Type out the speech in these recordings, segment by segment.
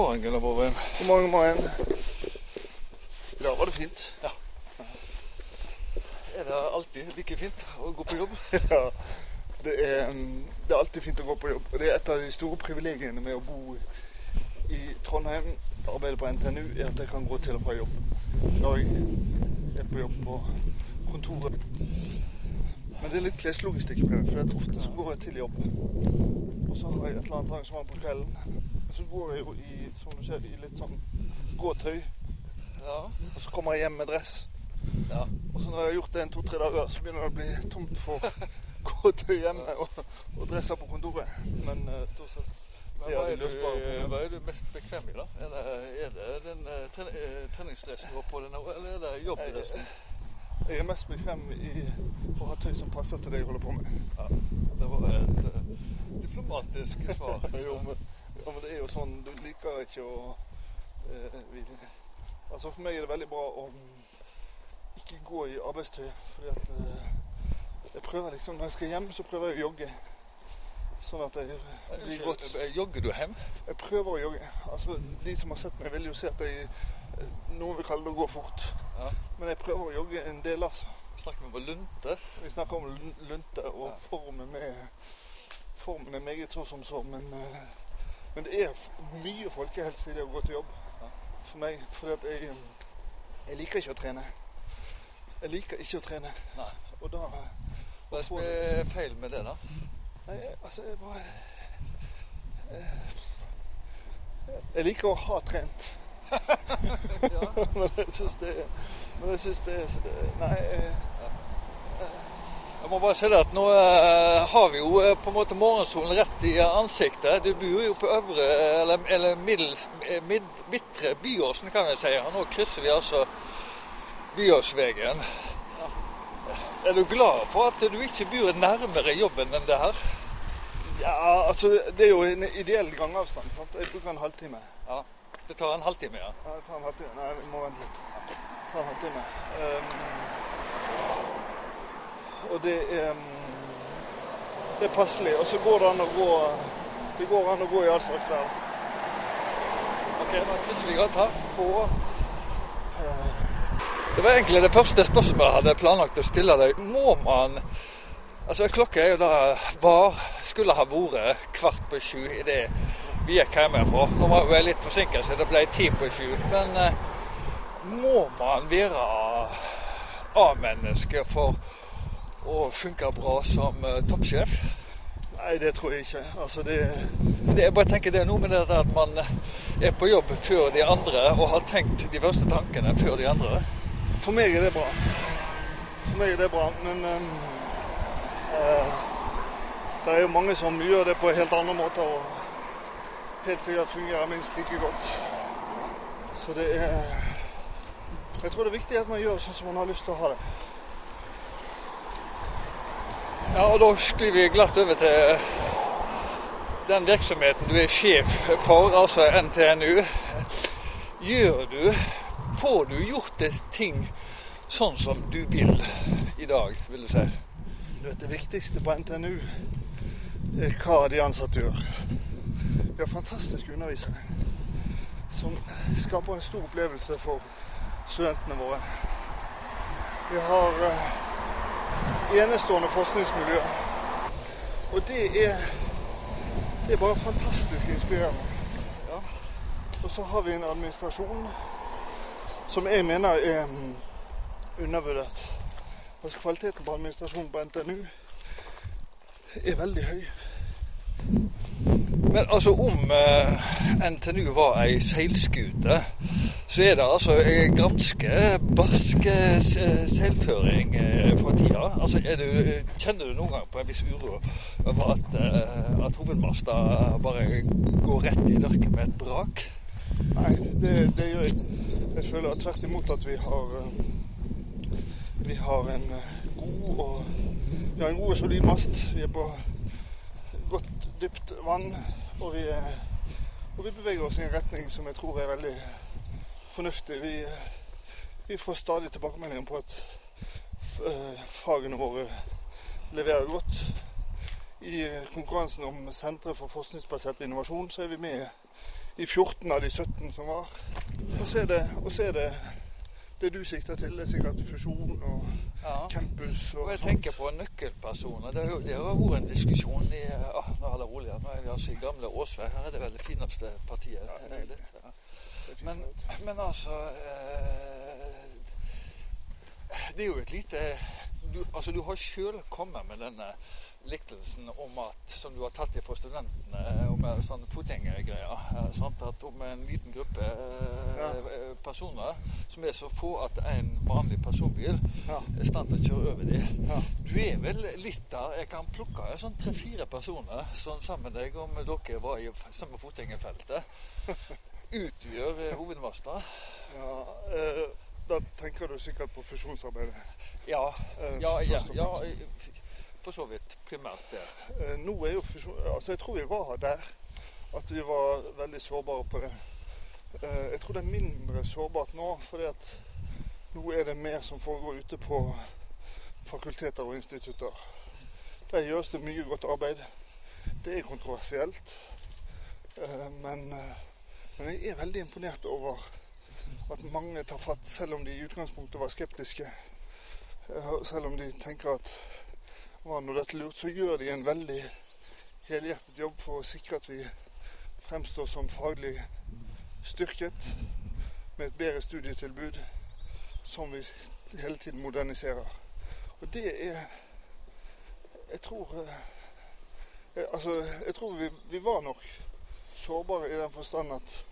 morgen, Gunnar Borgheim. God morgen, morgen. I dag var det fint. Ja. Er det alltid like fint å gå på jobb? Ja, det er, mm, det er alltid fint å gå på jobb. Og det er et av de store privilegiene med å bo i Trondheim, arbeide på NTNU, er at jeg kan gå til og fra jobb. Når jeg er på jobb på kontoret. Men det er litt kleslogistikk for det, for ofte så går jeg til jobb. Og så har jeg et eller annet arrangement på kvelden. Men så går jeg jo i, som du ser, i litt sånn gåtøy. Ja. Og så kommer jeg hjem med dress. ja. Og så når jeg har gjort det en to-tre dager, så begynner det å bli tomt for gåtøy hjemme og, og dresser på kontoret. Men uh, stort sett Men hva er, du, hva er du mest bekvem i, da? Er det, er det den eh, treningsdressen du har på deg nå, eller er det jobbdressen? Jeg er mest bekvem i å ha tøy som passer til det jeg holder på med. Ja. Det var et uh, diplomatisk svar. ja, men det er jo sånn Du liker ikke å eh, vi, Altså For meg er det veldig bra å ikke gå i arbeidstøy. Fordi at eh, jeg prøver liksom Når jeg skal hjem, så prøver jeg å jogge. Sånn at jeg blir godt eh, Jogger du hjem? Jeg prøver å jogge. Altså, De som har sett meg, vil jo se at jeg eh, Noen vil kalle det å gå fort. Ja. Men jeg prøver å jogge en del, altså. Snakker vi om lunte? Vi snakker om lunte, og Ja. formen, er, formen er meget så som så. Men, eh, men det er mye folkehelse i det å gå til jobb for meg. For jeg, jeg liker ikke å trene. Jeg liker ikke å trene. Nei. Og da Hva er det som er feil med det, da? Nei, altså jeg bare jeg, Jeg liker å ha trent. men jeg syns det er Men jeg det Nei. eh, Jeg må bare si det at nå eh, har vi jo eh, på en måte morgensolen rett i ansiktet. Du bor jo på øvre, eller, eller middels, eh, mid, midtre Byåsen, kan vi si. Og nå krysser vi altså Byåsvegen. Er du glad for at du ikke bor nærmere jobben enn det her? Ja, altså Det er jo en ideell gangavstand. sant? Jeg bruker en halvtime. Ja. Det tar en halvtime, ja. Ja, det tar en halvtime. Nei, vi må vente litt. Ta en halvtime. Um, og det er um, Det er passelig. Og så går det an å gå Det går an å gå i all slags vær. Ok, da krysser vi her på Eh, Det var egentlig det første spørsmålet jeg hadde planlagt å stille deg. Må man Altså, klokka er jo da var Skulle ha vært kvart på sju i det vi gikk hjemmefra. Nå var jeg litt forsinket, så det ble ti på sju. Men eh, må man være A-menneske for å funke bra som eh, toppsjef? Nei, det tror jeg ikke. Altså, det Det, jeg bare tenker det er noe med det at man er på jobb før de andre og har tenkt de første tankene før de andre. For meg er det bra. For meg er det bra, men um, uh, det er jo mange som gjør det på helt andre måter og helt sikkert fungerer minst like godt. Så det er Jeg tror det er viktig at man gjør sånn som man har lyst til å ha det. Ja, og da sklir vi glatt over til den virksomheten du er sjef for, altså NTNU. Gjør du Får du gjort det ting sånn som du vil i dag, vil du si? Det viktigste på NTNU er hva de ansatte gjør. Vi har fantastiske undervisere som skaper en stor opplevelse for studentene våre. Vi har eh, enestående forskningsmiljø. Og det er, det er bare fantastisk inspirerende. Ja. Og så har vi en administrasjon som jeg mener er mm, undervurdert. Altså Kvaliteten på administrasjonen på NTNU er veldig høy. Men altså om eh, NTNU var ei seilskute, så er det altså eh, ganske barsk selvføring seilføring eh, for tida. Altså du, eh, kjenner du noen gang på en viss uro over at, eh, at hovedmasta bare går rett i dørken med et brak? Nei, det, det gjør jeg. Jeg føler tvert imot at vi har eh, Vi har en eh, god og Vi har en god og solid mast. Vi er på godt dypt vann. Og vi, og vi beveger oss i en retning som jeg tror er veldig fornuftig. Vi, vi får stadig tilbakemeldinger på at eh, fagene våre leverer godt. I konkurransen om sentre for forskningsbasert innovasjon så er vi med i 14 av de 17 som var. Og så er det, er det det du sikter til, det er sikkert fusjon og Ja. campus og Og jeg sånt. tenker på nøkkelpersoner. Det har det har vært en diskusjon i ah, Nå er det rolig. Nå er vi altså i gamle Åsvær. Her er det veldig fineste partiet. Ja, er det? Ja. Men, men altså eh, Det er jo et lite du, altså du har sjøl kommet med denne liktelsen om at, som du har tatt fra studentene, om en sånn fotgjengergreier. eh? At om en liten gruppe eh, Ja. eh, personer som er så få at en vanlig personbil Ja. er i stand til å kjøre over dem. Ja. Du er vel litt der Jeg kan plukke sånn tre-fire personer sånn sammen med deg om dere var i samme fotgjengerfeltet. Utgjør eh, hovedmasta. Ja, eh, da tenker du sikkert på fusjonsarbeidet. Ja, eh, ja, ja, ja. For så vidt primært det. Eh, nå er jo Altså, jeg tror vi var der. At vi var veldig sårbare på det. Eh, jeg tror det er mindre sårbart nå, fordi at nå er det mer som foregår ute på fakulteter og institutter. Der gjøres det mye godt arbeid. Det er kontroversielt. Eh, men, men jeg er veldig imponert over at mange tar fatt, selv om de i utgangspunktet var skeptiske. Selv om de tenker at var nå dette lurt, så gjør de en veldig helhjertet jobb for å sikre at vi fremstår som faglig styrket med et bedre studietilbud som vi hele tiden moderniserer. Og det er Jeg tror eh, Altså, jeg tror vi, vi var nok sårbare i den forstand at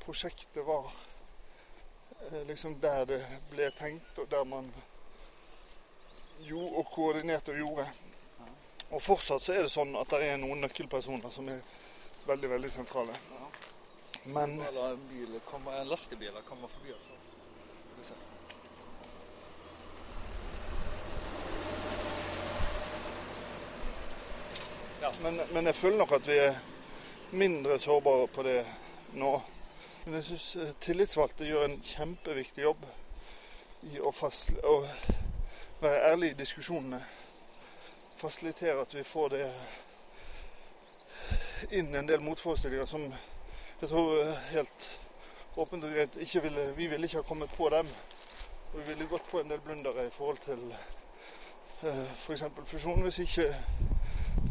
prosjektet var eh, liksom der det ble tenkt, og der man gjorde og koordinerte og gjorde. Og fortsatt så er det sånn at det er noen nøkkelpersoner som er veldig, veldig sentrale. Men Eller en bil kommer, en lastebil kommer forbi oss. Ja. Men, men jeg føler nok at vi er mindre sårbare på det nå. Men jeg syns tillitsvalgte gjør en kjempeviktig jobb i å, fast, å være ærlig i diskusjonene. Fasilitere at vi får det inn en del motforestillinger som jeg tror eh, helt åpent og greit ikke ville, Vi ville ikke ha kommet på dem. Og vi ville gått på en del blundere i forhold til f.eks. For fusjon hvis ikke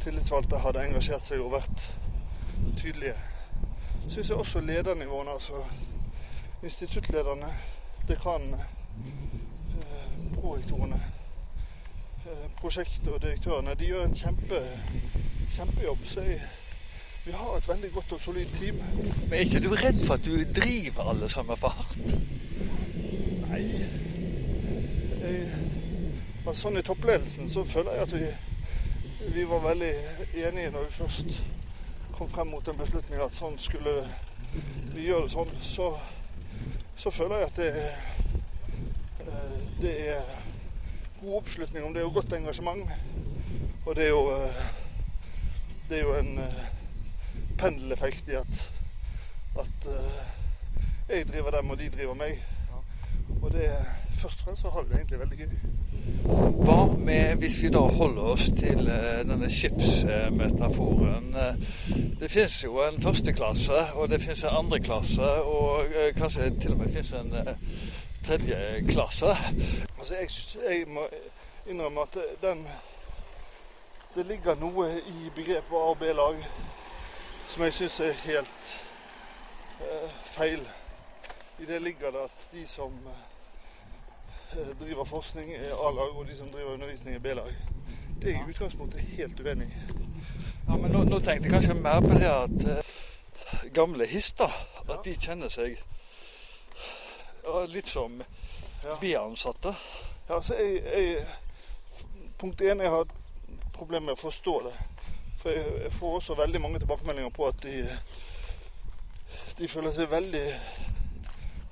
tillitsvalgte hadde engasjert seg og vært tydelige. Syns jeg også ledernivåene, altså instituttlederne, dekanene, eh, prorektorene, eh, prosjekt- og direktørene, de gjør en kjempe, kjempejobb. Så jeg, vi har et veldig godt og solid team. Men er ikke du redd for at du driver alle sammen for hardt? Nei. Jeg, men sånn i toppledelsen så føler jeg at vi, vi var veldig enige når vi først kom frem mot en beslutning at sånn skulle vi gjøre det sånn. Så, så føler jeg at det, eh, det er god oppslutning om det og godt engasjement. Og det er jo, eh, det er jo en pendleffekt pendeleffekt i at, at eh, jeg driver dem, og de driver meg. Og det, først og fremst så har vi det egentlig veldig gøy. Hva med hvis vi da holder oss til eh, denne skipsmetaforen? Eh, Det finnes jo en førsteklasse, og det finnes en andreklasse, og eh, kanskje til og med finnes en eh, tredje klasse. Altså jeg, jeg må innrømme at den Det ligger noe i begrepet A- og B-lag som jeg syns er helt eh, feil. I det ligger det at de som eh, driver forskning, er A-lag, og de som driver undervisning, er B-lag. Det er i utgangspunktet helt uenig. Ja, men nå, nå tenkte jeg kanskje mer på det at eh, gamle hister, at de kjenner seg ja, litt som Ja. B-ansatte. Ja, altså jeg, jeg, punkt én, jeg har problemer med å forstå det. For jeg, jeg får også veldig mange tilbakemeldinger på at de, de føler seg veldig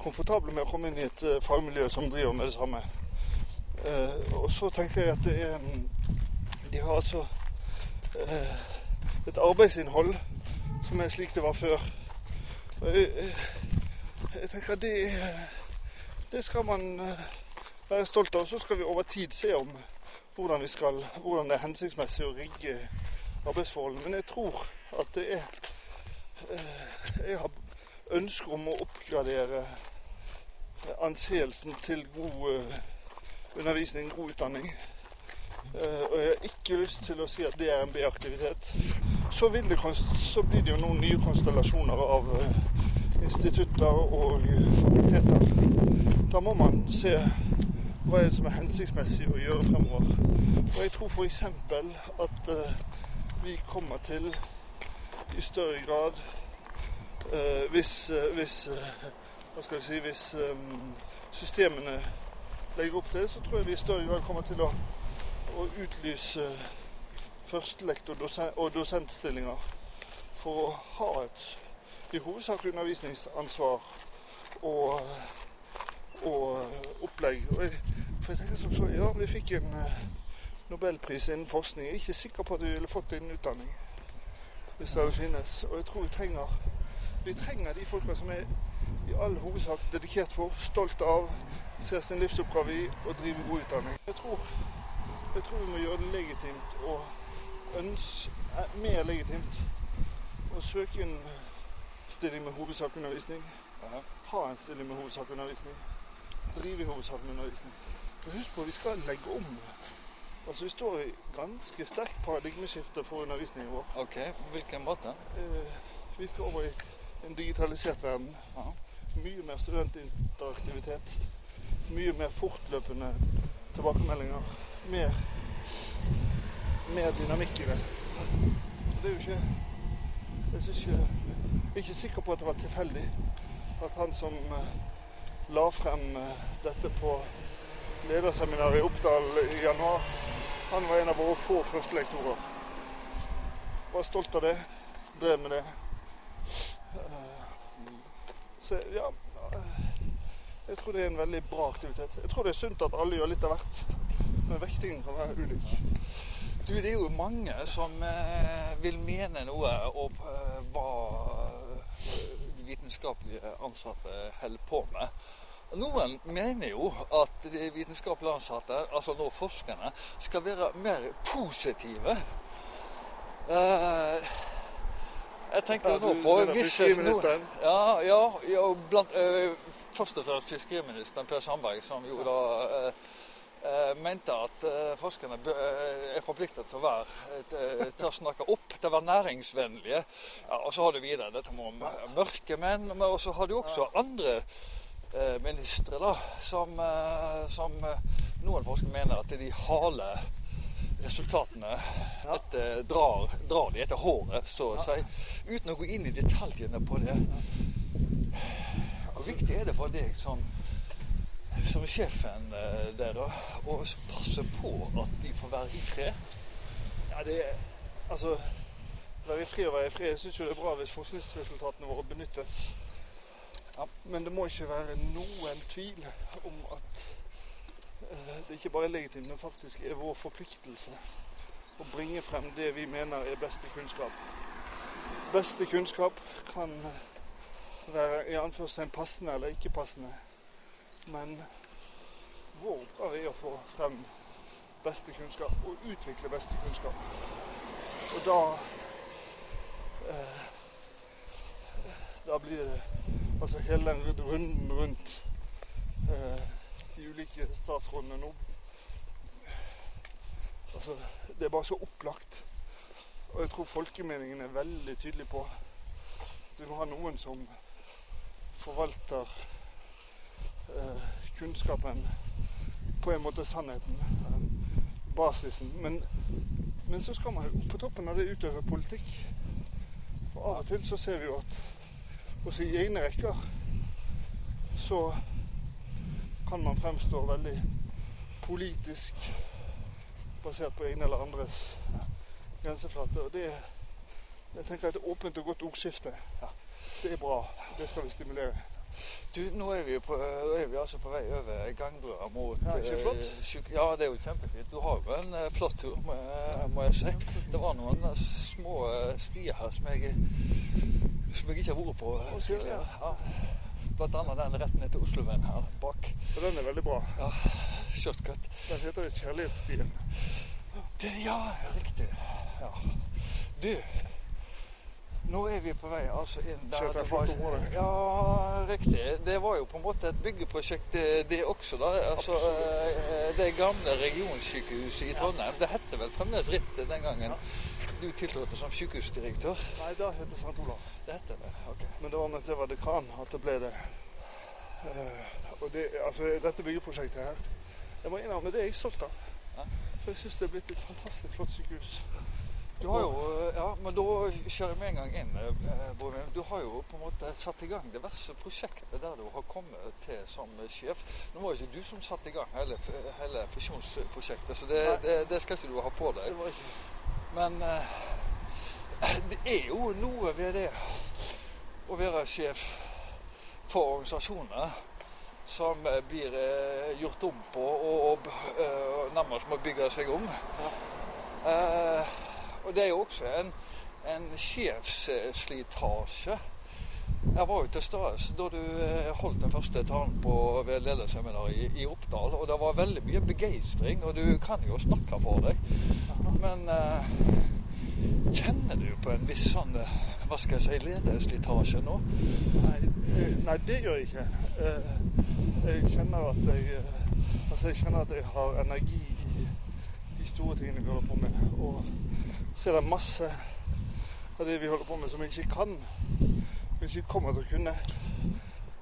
komfortable med å komme inn i et eh, fagmiljø som driver med det samme. Eh, og så tenker jeg at det er De har altså eh, et arbeidsinnhold som er slik det var før. Og jeg, jeg, jeg tenker at det, er- det skal man eh, være stolt av. Så skal vi over tid se om hvordan, vi skal, hvordan det er hensiktsmessig å rigge arbeidsforholdene. Men jeg tror at det er eh, Jeg har ønske om å oppgradere anseelsen til god eh, undervisning, god utdanning. Og jeg har ikke lyst til å si at det er en B-aktivitet. Så, så blir det jo noen nye konstellasjoner av institutter og fakulteter. Da må man se hva er det som er hensiktsmessig å gjøre fremover. Og jeg tror f.eks. at eh, vi kommer til i større grad eh, hvis, eh, hvis hva skal jeg si, hvis systemene legger opp til det, så tror jeg vi i større grad kommer til å, å utlyse førstelektor- og dosentstillinger for å ha et i hovedsak undervisningsansvar og, og opplegg. Og jeg, for jeg tenker som så, ja, vi fikk en eh, nobelpris innen forskning. Jeg er ikke sikker på at vi ville fått det innen utdanning hvis det hadde finnes. Og jeg tror vi trenger, vi trenger de folka som er i all hovedsak dedikert for, stolt av, ser sin livsoppgave i og driver god utdanning. Jeg tror, jeg tror vi må gjøre det legitimt og ønske, eh, mer legitimt å søke en stilling med hovedsakundervisning. Ja. Ha en stilling med hovedsakundervisning. Drive i hovedsak. Men husk på, vi skal legge om. Altså, Vi står i ganske sterkt paradigmeskifte for undervisningen vår. OK, på hvilken måte? Eh, vi skal over i en digitalisert verden. Aha. Mye mer studentinteraktivitet. Mye mer fortløpende tilbakemeldinger. Mer, mer dynamikk i det. Det er jo ikke Jeg er ikke, ikke sikker på at det var tilfeldig at han som eh, la frem eh, dette på lederseminaret i Oppdal i januar, han var en av våre få førstelektorer. Var stolt av det. Drev med det. Eh, Så ja Jeg tror det er en veldig bra aktivitet. Jeg tror det er sunt at alle gjør litt av hvert. Men vektingen kan være ulik. Du, det er jo mange som eh, vil mene noe om eh, hva eh, vitenskapelige ansatte holder på med. Noen mener jo at de vitenskapelige ansatte, altså nå forskerne, skal være mer positive. Eh, jeg tenker nå på visse? Ja, ja, ja blant, eh, først og fremst fiskeriministeren Per Sandberg, som jo da eh, mente at eh, forskerne eh, er forpliktet til å være eh, til å snakke opp, til å være næringsvennlige. Ja, og så har du videre dette med m- mørke menn, men så har du også andre eh, ministre da, som, eh, som eh, noen forskere mener at de haler resultatene etter, drar, drar de etter håret, så å si, uten å gå inn i detaljene på det. Hvor viktig er det for deg som, som sjefen eh, der og passe på at de får være i fred? Ja, det er Altså Være i fred og være i fred. Jeg syns jo det er bra hvis forskningsresultatene våre benyttes. Ja. Men det må ikke være noen tvil om at eh, det ikke bare er legitimt, men faktisk er vår forpliktelse å bringe frem det vi mener er beste kunnskap. Beste kunnskap kan være i anførselstegn passende eller ikke passende. Men vår oppgave er å få frem beste kunnskap og utvikle beste kunnskap. Og da eh, Da blir det altså hele den runden rundt eh, de ulike statsrådene nå Altså, det er bare så opplagt. Og jeg tror folkemeningen er veldig tydelig på at vi må ha noen som forvalter kunnskapen, på en måte sannheten, eh, basisen. Men, men så skal man jo på toppen av det utøve politikk. For av og til så ser vi jo at også i egne rekker så kan man fremstå veldig politisk basert på egne eller andres grenseflate. Og det jeg tenker et åpent og godt ordskifte, det er bra. Det skal vi stimulere. Du, nå er vi, jo på, er vi altså på vei over gangbrua mot Ja, ikke flott? Syk, ja, det er jo kjempefint. Du har jo en uh, flott tur, jeg, må jeg si. Det var noen uh, små uh, stier her som jeg, som jeg ikke har vært på eh, du? Ja. Blant annet den rett ned til Osloveien her bak. Og den er veldig bra. Ja, Shortcut. Den heter visst Kjærlighetsstien. Det, ja, riktig. Ja. Du, Nå er vi på vei altså inn der det et var- Ja, riktig. Det var jo på en måte et byggeprosjekt, det, det også. da. Altså, eh, Det gamle regionsykehuset i Trondheim. Det hette vel fremdeles Ritt den gangen du tiltrådte som sykehusdirektør? Nei, heter det St. Olav. Det hette det, ok. Men det var mens jeg var dekan at det ble det. Eh, og det, altså, dette byggeprosjektet her Jeg må innrømme det er jeg stolt av. For jeg syns det er blitt et fantastisk flott sykehus. Du har jo, ja, men Da kjører jeg med en gang inn. eh, Du har jo på en måte satt i gang diverse prosjekter der du har kommet til som sjef. Nå var jo ikke du som satte i gang hele, hele fusjonsprosjektet, så det, det, det skal ikke du ha på deg. Men eh, det er jo noe ved det å være sjef for organisasjoner som eh, blir eh, gjort om på og, og og nærmest må bygge seg om. Eh, og det er jo også en, en sjefsslitasje. Jeg var jo til stede da du eh, holdt den første talen på ved lederseminaret i, i Oppdal, og det var veldig mye begeistring, og du kan jo snakke for deg. Men eh, kjenner du på en viss sånn, eh, hva skal jeg si, lederslitasje nå? Nei, eh, nei, det gjør jeg ikke. Jeg kjenner at jeg Altså, jeg kjenner at jeg har energi i de store tingene jeg holder på med. Og så er det masse av det vi holder på med som vi ikke kan. Og ikke kommer til å kunne.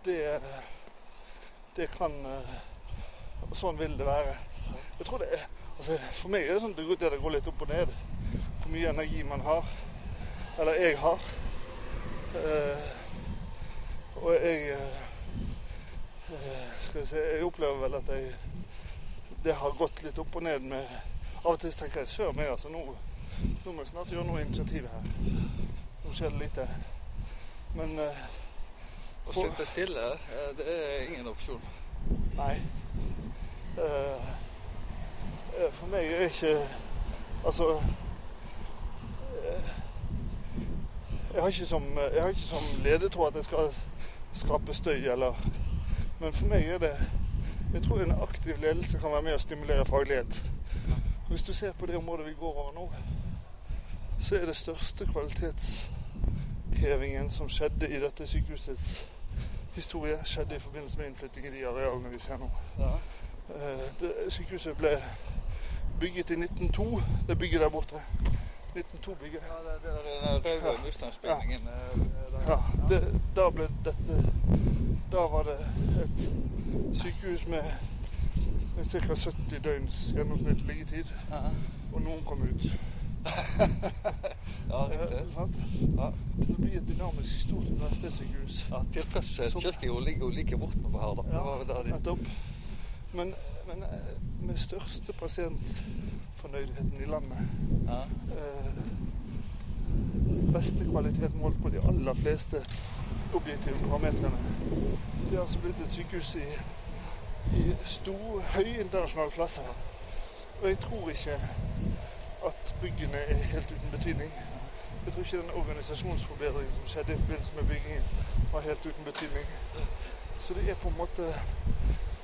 Det, eh, det kan eh, og Sånn vil det være. Jeg tror det er altså, For meg er det sånn det det går litt opp og ned. Hvor mye energi man har. Eller jeg har. Eh, og jeg eh, eh, Skal vi se Jeg opplever vel at jeg Det har gått litt opp og ned med Av og til tenker jeg søren meg, altså. Nå, nå må jeg snart gjøre noe initiativ her. Nå skjer det lite. Men eh, Å For- sitte stille, eh, det er ingen opsjon. Nei. Uh, for meg er ikke Altså uh, jeg, har ikke som, jeg har ikke som ledetråd at jeg skal skape støy, eller Men for meg er det Jeg tror en aktiv ledelse kan være med å stimulere faglighet. Hvis du ser på det området vi går over nå, så er det største kvalitetshevingen som skjedde i dette sykehusets historie, skjedde i forbindelse med innflytting i de arealene vi ser nå. Ja. Eh, Det, sykehuset ble bygget i 1902. Det bygget der borte. 1902-bygget. Ja, det, det den røde Ja. eh. Ja, det, da ble dette Da var det et sykehus med, med ca. 70 døgns gjennomsnittlig liggetid, Ja. og noen kom ut. ja, riktig. Ja. Ja. Så det blir et dynamisk stort universitetssykehus. Ja, Tilfredshet Som- ligger jo like bortenfor her, da. Det var der de... Men, men eh, med største pasientfornøydheten i landet Ja. eh, beste kvalitet målt på de aller fleste objektive parametrene. Det er altså blitt et sykehus i, i stor, høy internasjonal klasse. Og jeg tror ikke byggene er helt uten betydning. Jeg tror ikke den organisasjonsforbedringen som skjedde i forbindelse med byggingen, var helt uten betydning. Så det er på en måte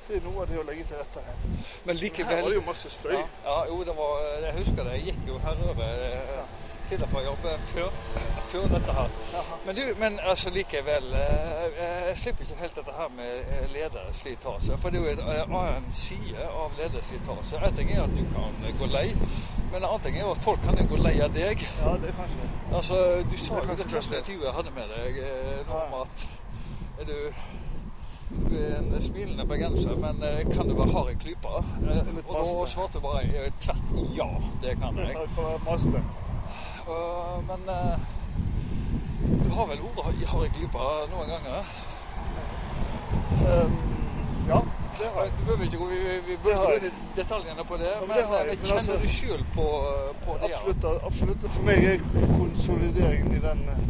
Det er noe av det å legge til rette her. Men Men her var det jo masse støy. Ja, ja, jo, det var, jeg husker det. Jeg gikk jo herover ja. til og fra jobb før, før dette her. Men du, men altså likevel eh, Jeg slipper ikke helt dette her med eh, lederslitasje. For det er jo en eh, annen side av lederslitasje. En ting er at du kan eh, gå lei, men en annen ting er jo at folk kan jo gå lei av deg. Ja, det er kanskje. Altså, Du sa jo kanskje det første intervjuet jeg hadde med deg, eh, noe om at er du, du er en smilende bergenser, men eh, kan du være hard i klypa? Og da svarte du bare tvert ja, det kan jeg. Det kan være maste. Og, men eh, du har vel ordet hard i klypa noen ganger? Um, det har jeg. Du behøver ikke gå Det i detaljene på det, men men, det eh. Men kjenner altså- du sjøl på, på det? Absolutt. absolutt. For meg er konsolideringen i den eh,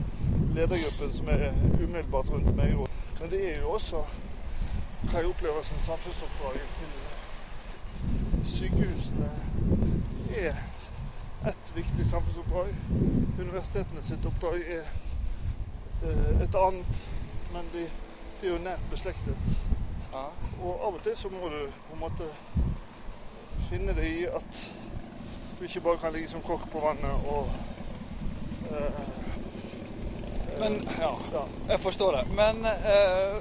ledergruppen som er umiddelbart rundt meg. Men det er jo også hva jeg opplever som samfunnsoppdraget til sykehusene er ett viktig samfunnsoppdrag. Universitetene sitt oppdrag er eh, et annet, men de, de er jo nært beslektet. Ja. Og av og til så må du på en måte finne det i at du ikke bare kan ligge som kokk på vannet og eh, Men ja, Ja. jeg forstår det. Men eh,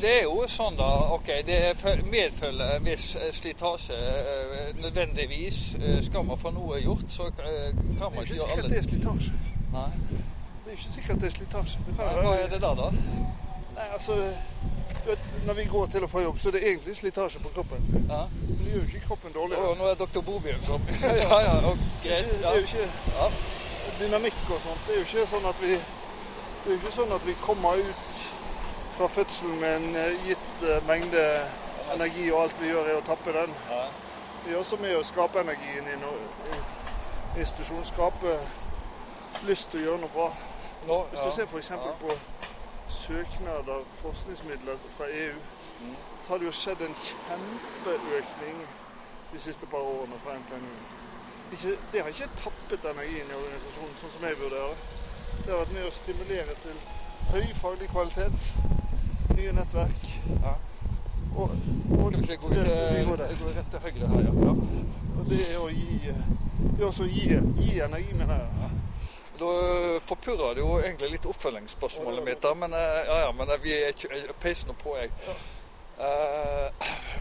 det er jo sånn, da. OK, det fø- medfølger en viss eh, slitasje. eh, nødvendigvis. Eh, skal man få noe gjort, så eh, kan Det man er ikke ikke gjøre sikkert alle det er slitasje. Nei. Det er ikke sikkert det er slitasje. Det Hva er det da, da? Nei, altså Når vi går til og fra jobb, så er det egentlig slitasje på kroppen. Ja. Men det gjør jo ikke kroppen Å, dårligere. nå er doktor Bovien som Ja, ja, og greit. ikke, det er jo ikke Ja. dynamikk og sånt. Det er jo ikke sånn at vi det er jo ikke sånn at vi kommer ut fra fødselen med en eh, gitt eh, mengde energi, og alt vi gjør er å tappe den. Ja. Vi er også med å skape energien i, no, i institusjonen. Skape lyst til å gjøre noe bra. Hvis du ser f.eks. Ja. på søknader, forskningsmidler fra EU, Mm. har det jo skjedd en kjempeøkning de siste par årene fra NTNU. Ikke, det har ikke tappet energien i organisasjonen, sånn som jeg vurderer det. Det har vært med å stimulere til høy faglig kvalitet, nye nettverk. Ja. Og, og, Skal vi se, går vi til, går går rett til høyre her, ja. ja. og det er å gi, det er også å gi, gi energi, mener jeg. Da forpurra det jo egentlig litt oppfølgingsspørsmålet mitt, men, øh, ja, ja, men øh, vi er ikke- jeg peiser nå på, jeg. Eh,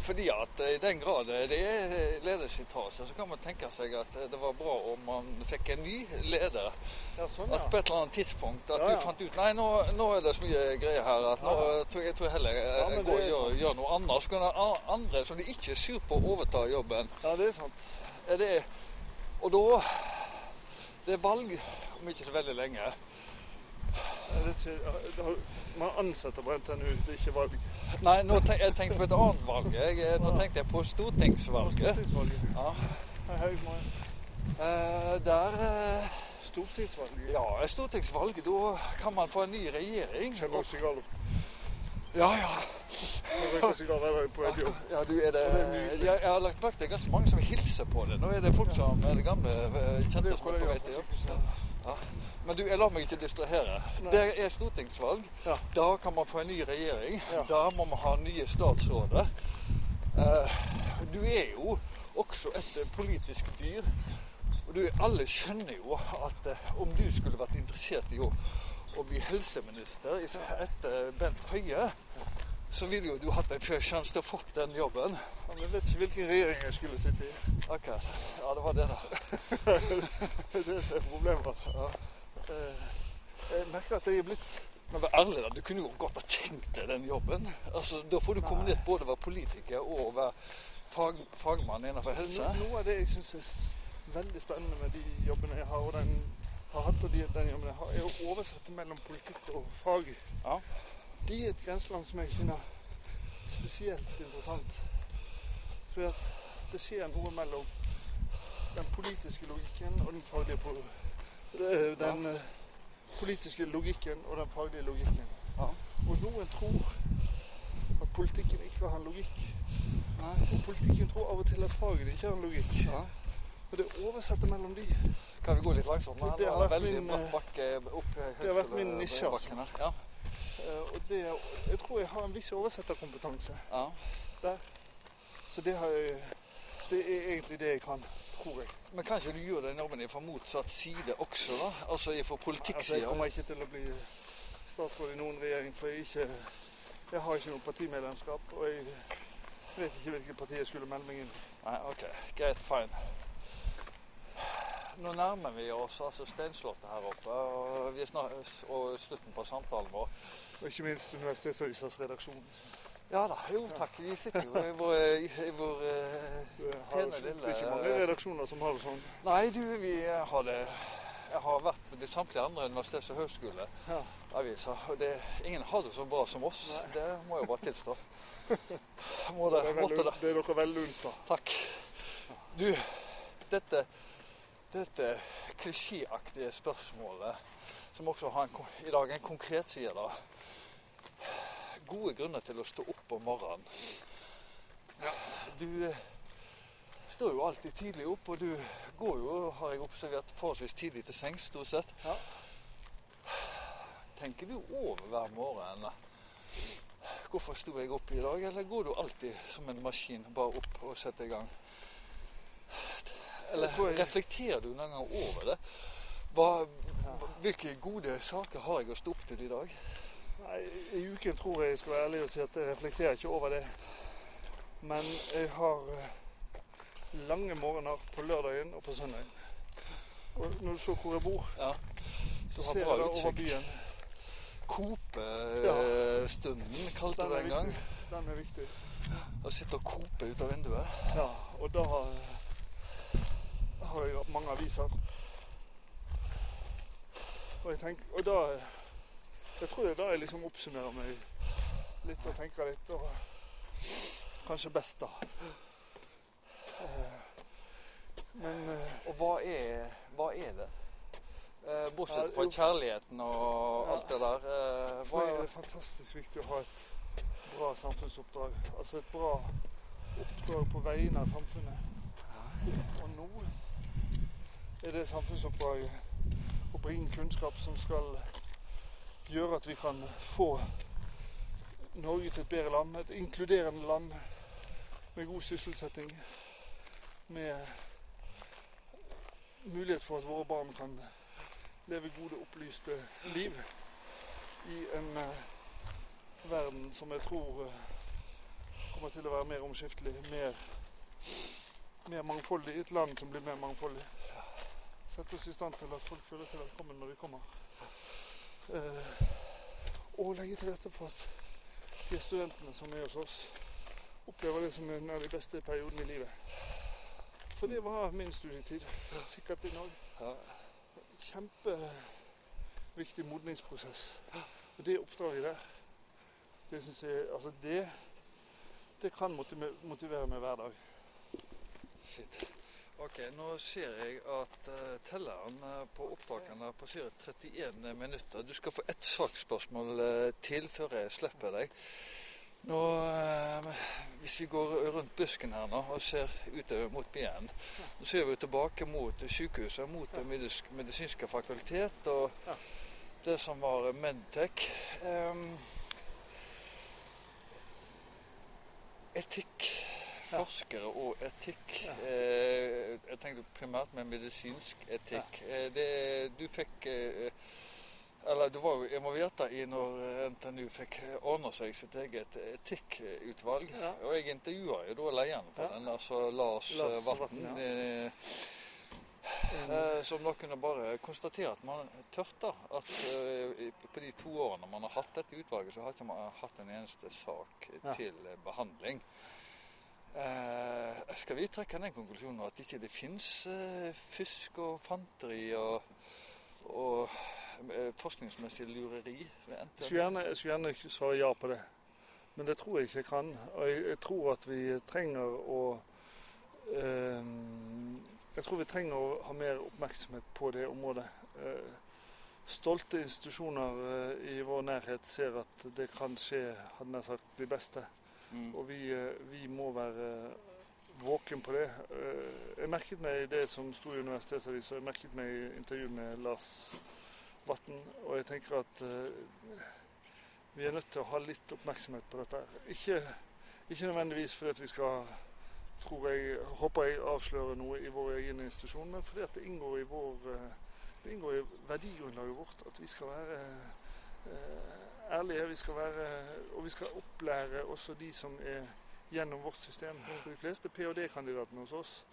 fordi at i den grad det er lederslitasje, så kan man tenke seg at det var bra om man fikk en ny leder. Ja, sånn, At på et eller annet tidspunkt at Ja, ja. du fant ut Nei, nå, nå er det så mye greier her at nå Ja. jeg tror heller jeg Ja, går og gjør, gjør noe annet. Så kan andre som de ikke er sur på, overta jobben. Ja, det er sant. Er det, og da Det er valg om ikke så veldig lenge. Ikke, man ansetter på NTNU, det er ikke valg. Nei, nå tenk, jeg tenkte på et annet valg. Jeg, nå tenkte jeg på stortingsvalget. Stortingsvalget. Ja. Hei, hei. Eh, der eh, Stortingsvalget. Ja, stortingsvalg. Da kan man få en ny regjering. Kjenner du sigarer? Ja, ja. Ja, du er det. Jeg, jeg har lagt merke til ganske mange som hilser på det. Nå er det folk som er det gamle eh, kjente som er på vei til jobb. Men du, jeg lar meg ikke distrahere. Nei. Det er stortingsvalg. Ja. Da kan man få en ny regjering. Ja. Da må man ha nye statsråder. Eh, du er jo også et eh, politisk dyr. Og du, alle skjønner jo at eh, om du skulle vært interessert i å, å bli helseminister etter Bent Høie, så ville jo du hatt en fair sjanse til å fått den jobben. Ja, men jeg vet ikke hvilken regjering jeg skulle sitte i. Ok, Ja, det var det, da. Det er det som er problemet. altså. Ja. Eh, Jeg merker at jeg er blitt Men vær ærlig, da. Du kunne jo godt ha tenkt deg den jobben. Altså, Da får du kombinert både å være politiker og å være fag, fagmann innenfor helse. No- Noe av det jeg syns er veldig spennende med de jobbene jeg har, og den har hatt, og de, den jobben jeg har, er å oversette mellom politikk og fag. Ja. De er et grenseland som jeg finner spesielt interessant. At det skjer noe mellom den politiske logikken og den faglige po- det- er Den ja. politiske logikken og den faglige logikken. Ja. Og noen tror at politikken ikke har en logikk. Nei. Og politikken tror av og til at faget ikke har en logikk. Ja. Og det oversetter mellom de. Kan vi gå litt langsomt? Det- det har vært min, eh, bakke opp det har vært min nisje, altså. Ja. Eh, Og det, jeg tror jeg har en viss oversetterkompetanse. Ja. Så det, har jeg, det er egentlig det jeg kan, jeg. Men kanskje du gjør den jobben fra motsatt side også, da? Altså fra Altså, jeg kommer ikke til å bli statsråd i noen regjering, for jeg, ikke, jeg har ikke noe partimedlemskap. Og jeg vet ikke hvilket parti jeg skulle melde meg inn i. Nei, OK. Greit, fine. Nå nærmer vi oss altså Steinslottet her oppe, og, vi er snart, og slutten på samtalen vår. Og ikke minst Universitetsavisas redaksjon. Ja da, jo takk. Vi sitter jo i vår, i vår eh, Tjener det lille- er ikke mange redaksjoner som har det sånn. Nei, du, vi har det Jeg har vært på de samtlige andre universitets- og høyskoleaviser. og det, ingen har det så bra som oss. Det må jeg bare tilstå. Må det, Det er, det. det er dere veldig unt da. Takk. Du, dette, dette klisjéaktige spørsmålet, som også har en, i dag en konkret side, da. Gode grunner til å stå opp om morgenen. Du eh, står jo alltid tidlig opp, og du går jo, har jeg observert, forholdsvis tidlig til sengs, stort sett. Ja. Tenker du over hver morgen Hvorfor sto jeg opp i dag? Eller går du alltid som en maskin bare opp og setter i gang? Eller reflekterer du noen gang over det? Hva Hvilke gode saker har jeg å stå opp til i dag? Nei, I uken tror jeg jeg skal være ærlig og si at jeg reflekterer ikke over det. Men jeg har eh, lange morgener på lørdagen og på søndagen. Og når du ser hvor jeg bor, Ja. så ser jeg det over byen. Kopestunden kalte Den det den en gang. Den er viktig. Å sitte og kope ut av vinduet. Ja, og da har jeg mange aviser. Og jeg tenker, og da Jeg tror det er da jeg liksom oppsummerer meg litt og tenker litt. Og kanskje best, da. Eh, Men eh, Og hva er, hva er det? Eh, bortsett fra kjærligheten og alt det der. Hva er det fantastisk viktig å ha et bra samfunnsoppdrag. Altså et bra oppdrag på vegne av samfunnet. Og nå er det samfunnsoppdraget å bringe kunnskap som skal gjøre at vi kan få Norge til et bedre land. Et inkluderende land med god sysselsetting. Med mulighet for at våre barn kan leve gode, opplyste liv i en eh, verden som jeg tror eh, kommer til å være mer omskiftelig, mer, mer mangfoldig. Et land som blir mer mangfoldig. Sette oss i stand til at folk føler seg velkommen når de kommer. Eh, og legge til rette for at de studentene som er hos oss, opplever det som en av de beste periodene i livet. For det var min studietid. Sikkert din òg ja. kjempeviktig modningsprosess. Og det oppdraget der, det syns jeg Altså, det det kan motivere meg hver dag. Shit. Ok, nå ser jeg at uh, telleren eh, på opptakene passerer 31 minutter. Du skal få ett saksspørsmål uh, til før jeg slipper deg. Nå, uh, hvis vi går rundt busken her nå og ser utover mot byen, så ser vi tilbake mot sykehuset, mot det medis medisinske fakultet og Ja. det som var Medtech. Um, etikk, forskere og etikk. Eh, jeg tenkte primært med medisinsk etikk. Eh, det, du fikk eh, eller du var jo involvert i når NTNU fikk ordna seg sitt eget etikkutvalg. Ja. Og jeg intervjua jo da lederen for Ja. den, altså Lars, Lars Vatn. Ja. eh, Eh, som da kunne bare konstatere at man tørte at eh, på de to årene man har hatt dette utvalget, så har ikke man hatt en eneste sak til eh, behandling. Eh, skal vi trekke den konklusjonen at ikke det fins eh, fusk og fanteri og, og eh, forskningsmessig lureri Jeg skulle gjerne, gjerne svare ja på det, men det tror jeg ikke jeg kan. Og jeg, jeg tror at vi trenger å ehm, Jeg tror vi trenger å ha mer oppmerksomhet på det området. Eh, stolte institusjoner eh, i vår nærhet ser at det kan skje, hadde jeg sagt, de beste. Mm. Og vi, eh, vi må være våken på det. Eh, Jeg merket meg det som sto i Universitetsavisa, jeg merket meg intervjuet med Lars Vatn, og jeg tenker at eh, vi er nødt til å ha litt oppmerksomhet på dette. Ikke, ikke nødvendigvis fordi at vi skal tror jeg, håper jeg avslører noe i vår egen institusjon, men fordi at det inngår i vår eh, det inngår i verdigrunnlaget vårt at vi skal være eh, ærlige. Vi skal være, og vi skal opplære også de som er gjennom vårt system. For de fleste ph.d.-kandidatene hos oss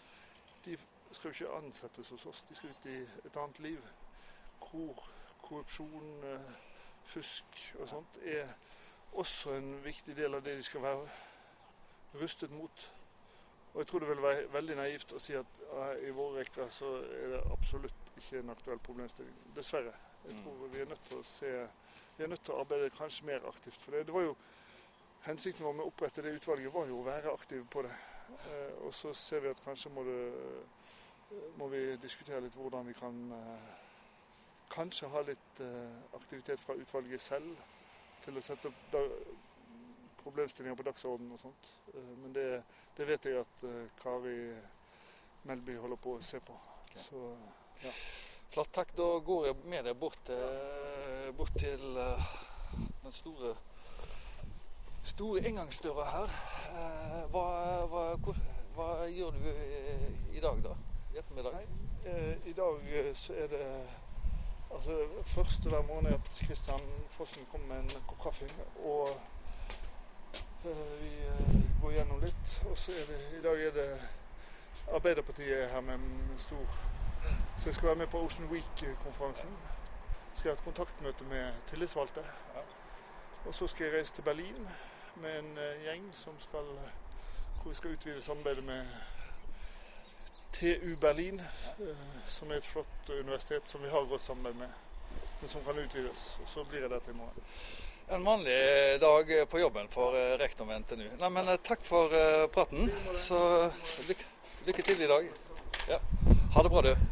de skal jo ikke ansettes hos oss. De skal ut i et annet liv. Hvor korrupsjon, eh, fusk og sånt er også en viktig del av det de skal være rustet mot. Og jeg tror det vil være veldig naivt å si at i våre rekker så er det absolutt ikke en aktuell problemstilling. Dessverre. Jeg Mm. tror vi er nødt til å se Vi er nødt til å arbeide kanskje mer aktivt for det. Det var jo Hensikten vår med å opprette det utvalget var jo å være aktive på det. Eh, og så ser vi at kanskje må, det, må vi diskutere litt hvordan vi kan eh, kanskje ha litt eh, aktivitet fra utvalget selv til å sette problemstillinger på dagsordenen og sånt. Eh, men det, det vet jeg at eh, Kari Melby holder på å se på. Så Flott, takk. Da går jeg med deg bort, til- bort til eh, den store store inngangsdøra her. Eh, Hva, hva, hvor, hva gjør du eh, i dag, da? I ettermiddag? Nei, eh, i dag eh, så er det Altså, Første hver er at Kristian Fossen kommer med en kopp kaffe. Og vi går gjennom litt. Og så er det i dag er det Arbeiderpartiet her med en stor Så jeg skal være med på Ocean Week-konferansen. Skal jeg ha et kontaktmøte med tillitsvalgte. Og så skal jeg reise til Berlin med en uh, gjeng som skal hvor vi skal utvide samarbeidet med TU Berlin, som er et flott universitet som vi har godt samarbeid med, men som kan utvides. Og Så blir jeg der til i morgen. En vanlig dag på jobben for rektor ved NTNU. Nei, men Takk for praten. Så lykke, lykke til i dag. Ja. Ha det bra, du.